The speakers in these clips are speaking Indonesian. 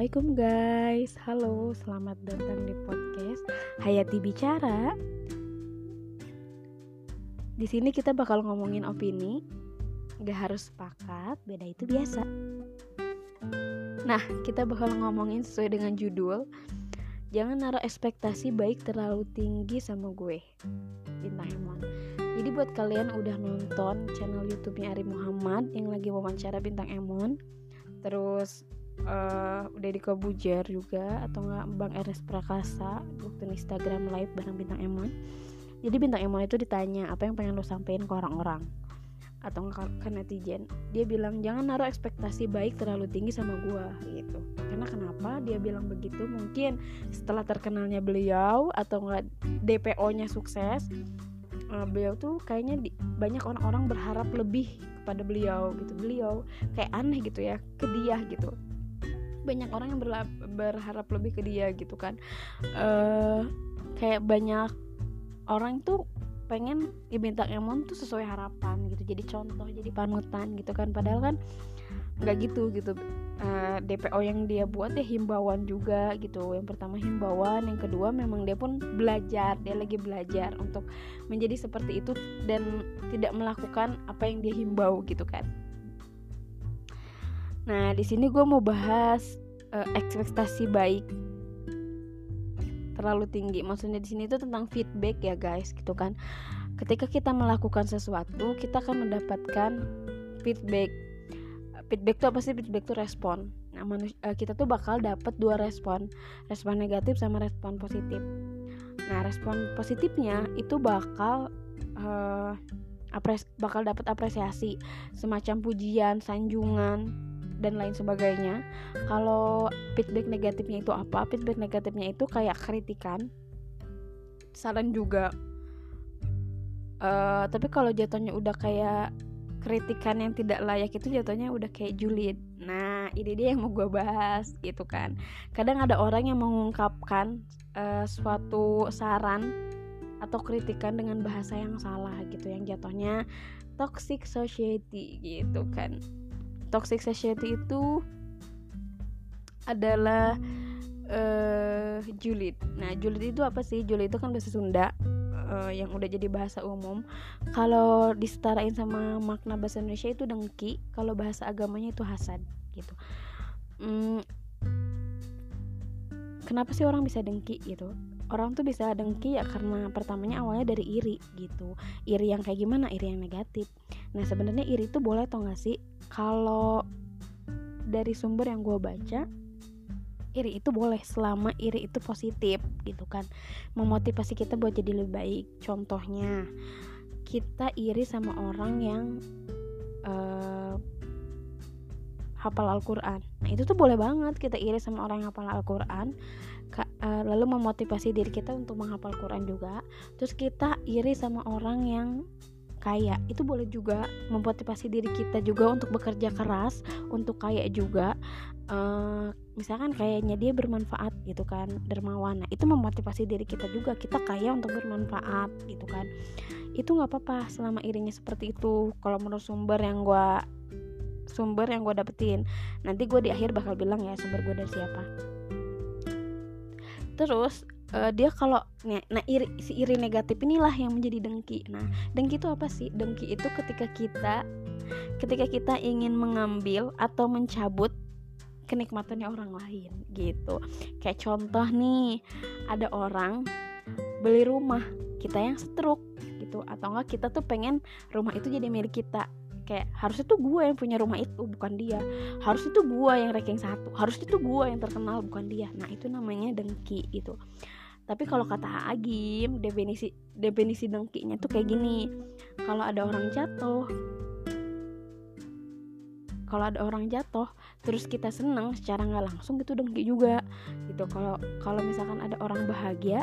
Assalamualaikum guys. Halo, selamat datang di podcast Hayati Bicara. Di sini kita bakal ngomongin opini. Gak harus sepakat, beda itu biasa. Nah, kita bakal ngomongin sesuai dengan judul Jangan naruh ekspektasi baik terlalu tinggi sama gue. Bintang Emon Jadi buat kalian udah nonton channel YouTube-nya Ari Muhammad yang lagi wawancara Bintang Emon terus uh, udah di Kobujer juga atau enggak Bang Ernest Prakasa waktu Instagram live bareng Bintang Emon. Jadi Bintang Emon itu ditanya apa yang pengen lo sampein ke orang-orang? Atau enggak ke netizen. Dia bilang jangan naruh ekspektasi baik terlalu tinggi sama gua gitu. Karena kenapa? Dia bilang begitu mungkin setelah terkenalnya beliau atau enggak DPO nya sukses uh, beliau tuh kayaknya di, banyak orang-orang berharap lebih kepada beliau gitu. Beliau kayak aneh gitu ya ke dia gitu banyak orang yang berharap lebih ke dia gitu kan. Uh, kayak banyak orang tuh pengen bintang Emon tuh sesuai harapan gitu. Jadi contoh jadi panutan gitu kan. Padahal kan nggak gitu gitu. Uh, eh, DPO yang dia buat ya himbauan juga gitu. Yang pertama himbauan yang kedua memang dia pun belajar dia lagi belajar untuk menjadi seperti itu dan tidak melakukan apa yang dia himbau gitu kan Nah, di sini gue mau bahas uh, ekspektasi baik terlalu tinggi. Maksudnya di sini itu tentang feedback ya, guys, gitu kan. Ketika kita melakukan sesuatu, kita akan mendapatkan feedback. Feedback itu apa sih? Feedback itu respon. Nah, uh, kita tuh bakal dapat dua respon, respon negatif sama respon positif. Nah, respon positifnya itu bakal uh, apres bakal dapat apresiasi, semacam pujian, sanjungan, dan lain sebagainya kalau feedback negatifnya itu apa? Feedback negatifnya itu kayak kritikan saran juga. Uh, tapi kalau jatuhnya udah kayak kritikan yang tidak layak itu jatuhnya udah kayak julid. Nah ini dia yang mau gue bahas gitu kan. Kadang ada orang yang mengungkapkan uh, suatu saran atau kritikan dengan bahasa yang salah gitu yang jatuhnya toxic society gitu kan toxic society itu adalah uh, julid. Nah, julid itu apa sih? Julid itu kan bahasa Sunda uh, yang udah jadi bahasa umum. Kalau disetarain sama makna bahasa Indonesia itu dengki, kalau bahasa agamanya itu hasad gitu. Hmm, kenapa sih orang bisa dengki gitu? Orang tuh bisa dengki ya karena pertamanya awalnya dari iri gitu. Iri yang kayak gimana? Iri yang negatif. Nah, sebenarnya iri itu boleh atau gak sih? kalau dari sumber yang gue baca iri itu boleh selama iri itu positif gitu kan memotivasi kita buat jadi lebih baik contohnya kita iri sama orang yang uh, hafal Al-Quran nah itu tuh boleh banget kita iri sama orang yang hafal Al-Quran uh, lalu memotivasi diri kita untuk menghafal Quran juga. Terus kita iri sama orang yang kaya. Itu boleh juga memotivasi diri kita juga untuk bekerja keras untuk kaya juga. Uh, misalkan kayaknya dia bermanfaat gitu kan dermawan. Nah itu memotivasi diri kita juga. Kita kaya untuk bermanfaat gitu kan. Itu nggak apa-apa selama irinya seperti itu. Kalau menurut sumber yang gue sumber yang gue dapetin. Nanti gue di akhir bakal bilang ya sumber gue dari siapa terus uh, dia kalau nah, iri si iri negatif inilah yang menjadi dengki. Nah dengki itu apa sih? Dengki itu ketika kita ketika kita ingin mengambil atau mencabut kenikmatannya orang lain gitu. Kayak contoh nih ada orang beli rumah kita yang setruk gitu. Atau enggak kita tuh pengen rumah itu jadi milik kita kayak harusnya tuh gue yang punya rumah itu bukan dia. Harus itu gue yang ranking satu. Harus itu gue yang terkenal bukan dia. Nah itu namanya dengki gitu. Tapi kalau kata Agim definisi definisi dengkinya tuh kayak gini. Kalau ada orang jatuh kalau ada orang jatuh terus kita seneng secara nggak langsung itu dengki juga. Gitu. Kalau kalau misalkan ada orang bahagia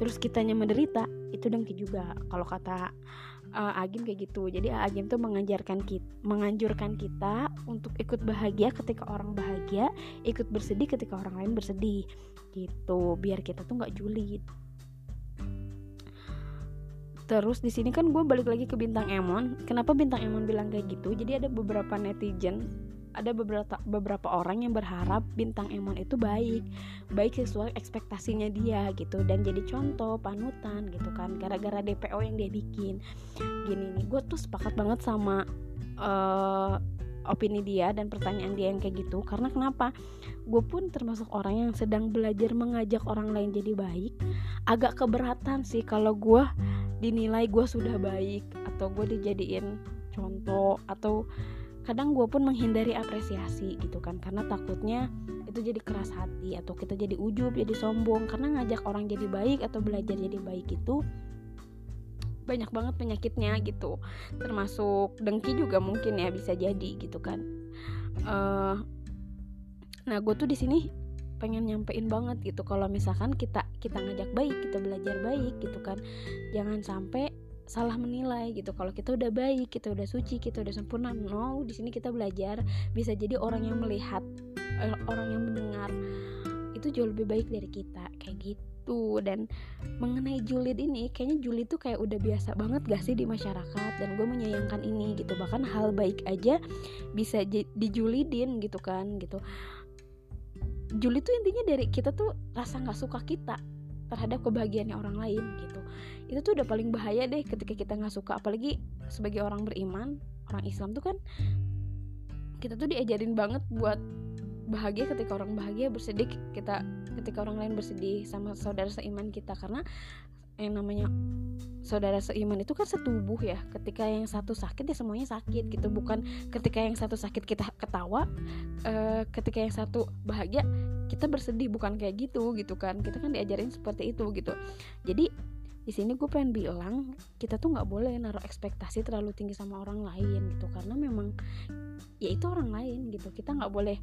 terus kitanya menderita itu dengki juga. Kalau kata uh, Agim kayak gitu. Jadi Agim tuh mengajarkan kita menganjurkan kita untuk ikut bahagia ketika orang bahagia ikut bersedih ketika orang lain bersedih gitu. Biar kita tuh nggak julid. Terus di sini kan gue balik lagi ke bintang Emon. Kenapa bintang Emon bilang kayak gitu? Jadi ada beberapa netizen ada beberapa beberapa orang yang berharap bintang Emon itu baik. Baik sesuai ekspektasinya dia gitu. Dan jadi contoh panutan gitu kan. Gara-gara DPO yang dia bikin. Gini nih gue tuh sepakat banget sama uh, opini dia dan pertanyaan dia yang kayak gitu. Karena kenapa? Gue pun termasuk orang yang sedang belajar mengajak orang lain jadi baik. Agak keberatan sih kalau gue dinilai gue sudah baik atau gue dijadiin contoh atau kadang gue pun menghindari apresiasi gitu kan karena takutnya itu jadi keras hati atau kita jadi ujub jadi sombong. Karena ngajak orang jadi baik atau belajar jadi baik itu banyak banget penyakitnya gitu. Termasuk dengki juga mungkin ya bisa jadi gitu kan. Uh, nah gue tuh di sini pengen nyampein banget gitu. Kalau misalkan kita kita ngajak baik kita belajar baik gitu kan jangan sampai salah menilai gitu. Kalau kita udah baik kita udah suci kita udah sempurna no di sini kita belajar bisa jadi orang yang melihat eh, orang yang mendengar itu jauh lebih baik dari kita kayak gitu. Dan mengenai julid ini kayaknya julid tuh kayak udah biasa banget gak sih di masyarakat? Dan gue menyayangkan ini gitu. Bahkan hal baik aja bisa dijulidin gitu kan gitu. Julid tuh intinya dari kita tuh rasa nggak suka kita terhadap kebahagiaannya orang lain gitu itu tuh udah paling bahaya deh ketika kita nggak suka. Apalagi sebagai orang beriman orang Islam tuh kan kita tuh diajarin banget buat bahagia ketika orang bahagia bersedih kita ketika orang lain bersedih sama saudara seiman kita. Karena yang namanya saudara seiman itu kan setubuh ya. Ketika yang satu sakit ya semuanya sakit gitu. Bukan ketika yang satu sakit kita ketawa e, ketika yang satu bahagia kita bersedih. Bukan kayak gitu gitu kan. Kita kan diajarin seperti itu gitu. Jadi di sini gue pengen bilang kita tuh nggak boleh naruh ekspektasi terlalu tinggi sama orang lain gitu. Karena memang ya itu orang lain gitu. Kita nggak boleh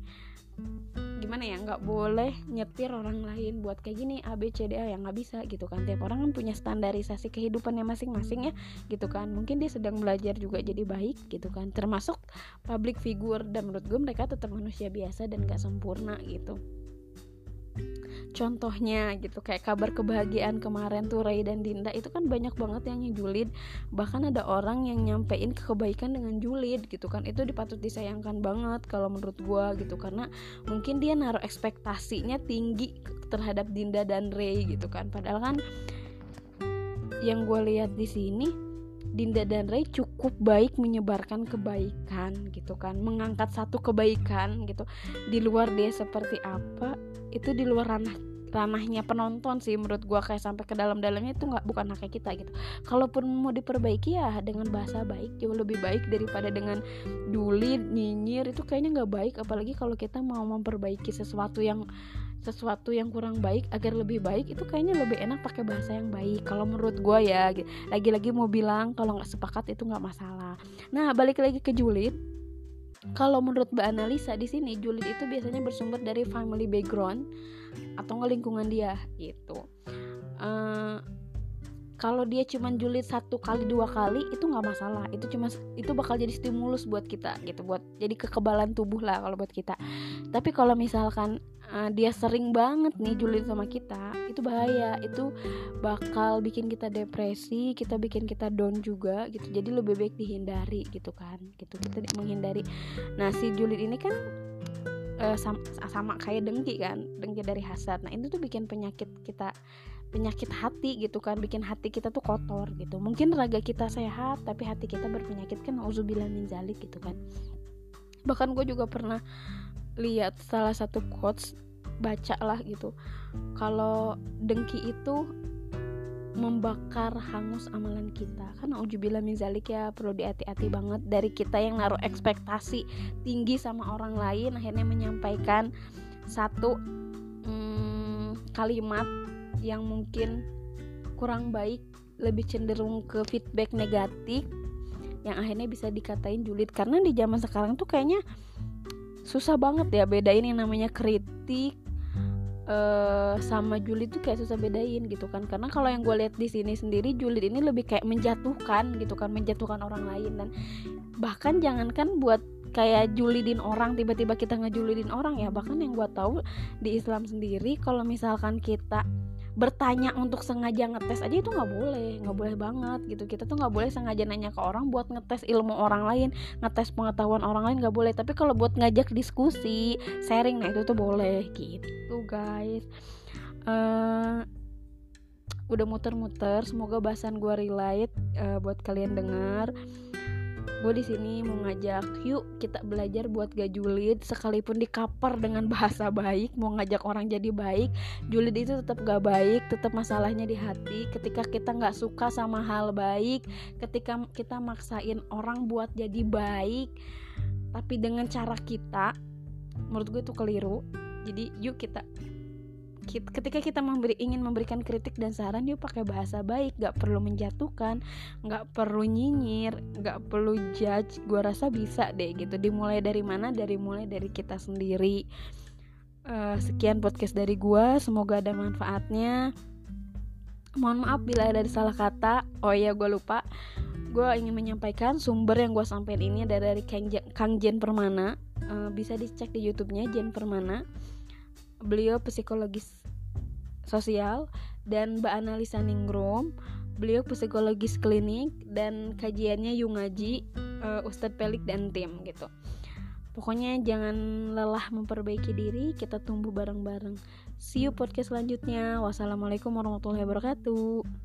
gimana ya nggak boleh nyetir orang lain buat kayak gini A B C D A yang nggak bisa gitu kan. Tiap orang kan punya standarisasi kehidupannya masing-masing ya gitu kan. Mungkin dia sedang belajar juga jadi baik gitu kan. Termasuk public figure dan menurut gue mereka tetap manusia biasa dan gak sempurna gitu contohnya gitu kayak kabar kebahagiaan kemarin tuh Ray dan Dinda itu kan banyak banget yang julid bahkan ada orang yang nyampein kebaikan dengan julid gitu kan. Itu dipatut disayangkan banget kalau menurut gue gitu karena mungkin dia naruh ekspektasinya tinggi terhadap Dinda dan Ray gitu kan. Padahal kan yang gue lihat di sini Dinda dan Ray cukup baik menyebarkan kebaikan gitu kan mengangkat satu kebaikan gitu. Di luar dia seperti apa itu di luar ranah ranahnya penonton sih menurut gua kayak sampai ke dalam-dalamnya itu nggak bukan haknya kita gitu. Kalaupun mau diperbaiki ya dengan bahasa baik jauh lebih baik daripada dengan duli nyinyir itu kayaknya nggak baik. Apalagi kalau kita mau memperbaiki sesuatu yang sesuatu yang kurang baik agar lebih baik itu kayaknya lebih enak pakai bahasa yang baik. Kalau menurut gue ya lagi-lagi mau bilang kalau nggak sepakat itu nggak masalah. Nah balik lagi ke julid. Kalau menurut Mbak Analisa di sini julid itu biasanya bersumber dari family background atau lingkungan dia gitu. Uh, kalau dia cuma julid satu kali dua kali itu nggak masalah. Itu cuma itu bakal jadi stimulus buat kita gitu. Buat jadi kekebalan tubuh lah kalau buat kita. Tapi kalau misalkan uh, dia sering banget nih julid sama kita itu bahaya. Itu bakal bikin kita depresi kita bikin kita down juga gitu. Jadi lebih baik dihindari gitu kan. Gitu kita menghindari. Nah si julid ini kan uh, sama, sama kayak dengki kan dengki dari hasad. Nah itu tuh bikin penyakit kita penyakit hati gitu kan bikin hati kita tuh kotor gitu. Mungkin raga kita sehat tapi hati kita berpenyakit kan uzubillah min zalik gitu kan. Bahkan gue juga pernah lihat salah satu quotes baca lah gitu. Kalau dengki itu membakar hangus amalan kita. Kan ujubillah min zalik ya perlu dihati-hati banget. Dari kita yang naruh ekspektasi tinggi sama orang lain akhirnya menyampaikan satu hmm, kalimat yang mungkin kurang baik lebih cenderung ke feedback negatif yang akhirnya bisa dikatain julid. Karena di zaman sekarang tuh kayaknya susah banget ya bedain yang namanya kritik uh, sama julid tuh kayak susah bedain gitu kan. Karena kalau yang gue lihat di sini sendiri julid ini lebih kayak menjatuhkan gitu kan menjatuhkan orang lain. Dan bahkan jangankan buat kayak julidin orang tiba-tiba kita ngejulidin orang ya. Bahkan yang gue tahu di Islam sendiri kalau misalkan kita bertanya untuk sengaja ngetes aja itu nggak boleh nggak boleh banget gitu. Kita tuh nggak boleh sengaja nanya ke orang buat ngetes ilmu orang lain ngetes pengetahuan orang lain nggak boleh. Tapi kalau buat ngajak diskusi sharing nah itu tuh boleh gitu guys. Uh, udah muter-muter semoga bahasan gue relate uh, buat kalian dengar gue di sini mau ngajak yuk kita belajar buat gak julid sekalipun di cover dengan bahasa baik mau ngajak orang jadi baik julid itu tetap gak baik tetap masalahnya di hati. Ketika kita nggak suka sama hal baik ketika kita maksain orang buat jadi baik tapi dengan cara kita menurut gue itu keliru. Jadi yuk kita ketika kita memberi ingin memberikan kritik dan saran yuk pakai bahasa baik gak perlu menjatuhkan gak perlu nyinyir gak perlu judge gue rasa bisa deh gitu. Dimulai dari mana? Dari mulai dari kita sendiri. Uh, sekian podcast dari gue semoga ada manfaatnya. Mohon maaf bila ada salah kata. Oh iya gue lupa. Gue ingin menyampaikan sumber yang gue sampaikan ini ada dari Kang Jen, Kang Jen Permana. Uh, bisa dicek di YouTube-nya Jen Permana beliau psikologis sosial dan Mbak Analisa Ningrum beliau psikologis klinik dan kajiannya Yungaji uh, Ustadz Pelik dan tim gitu. Pokoknya jangan lelah memperbaiki diri kita tumbuh bareng-bareng. See you podcast selanjutnya. Wassalamualaikum warahmatullahi wabarakatuh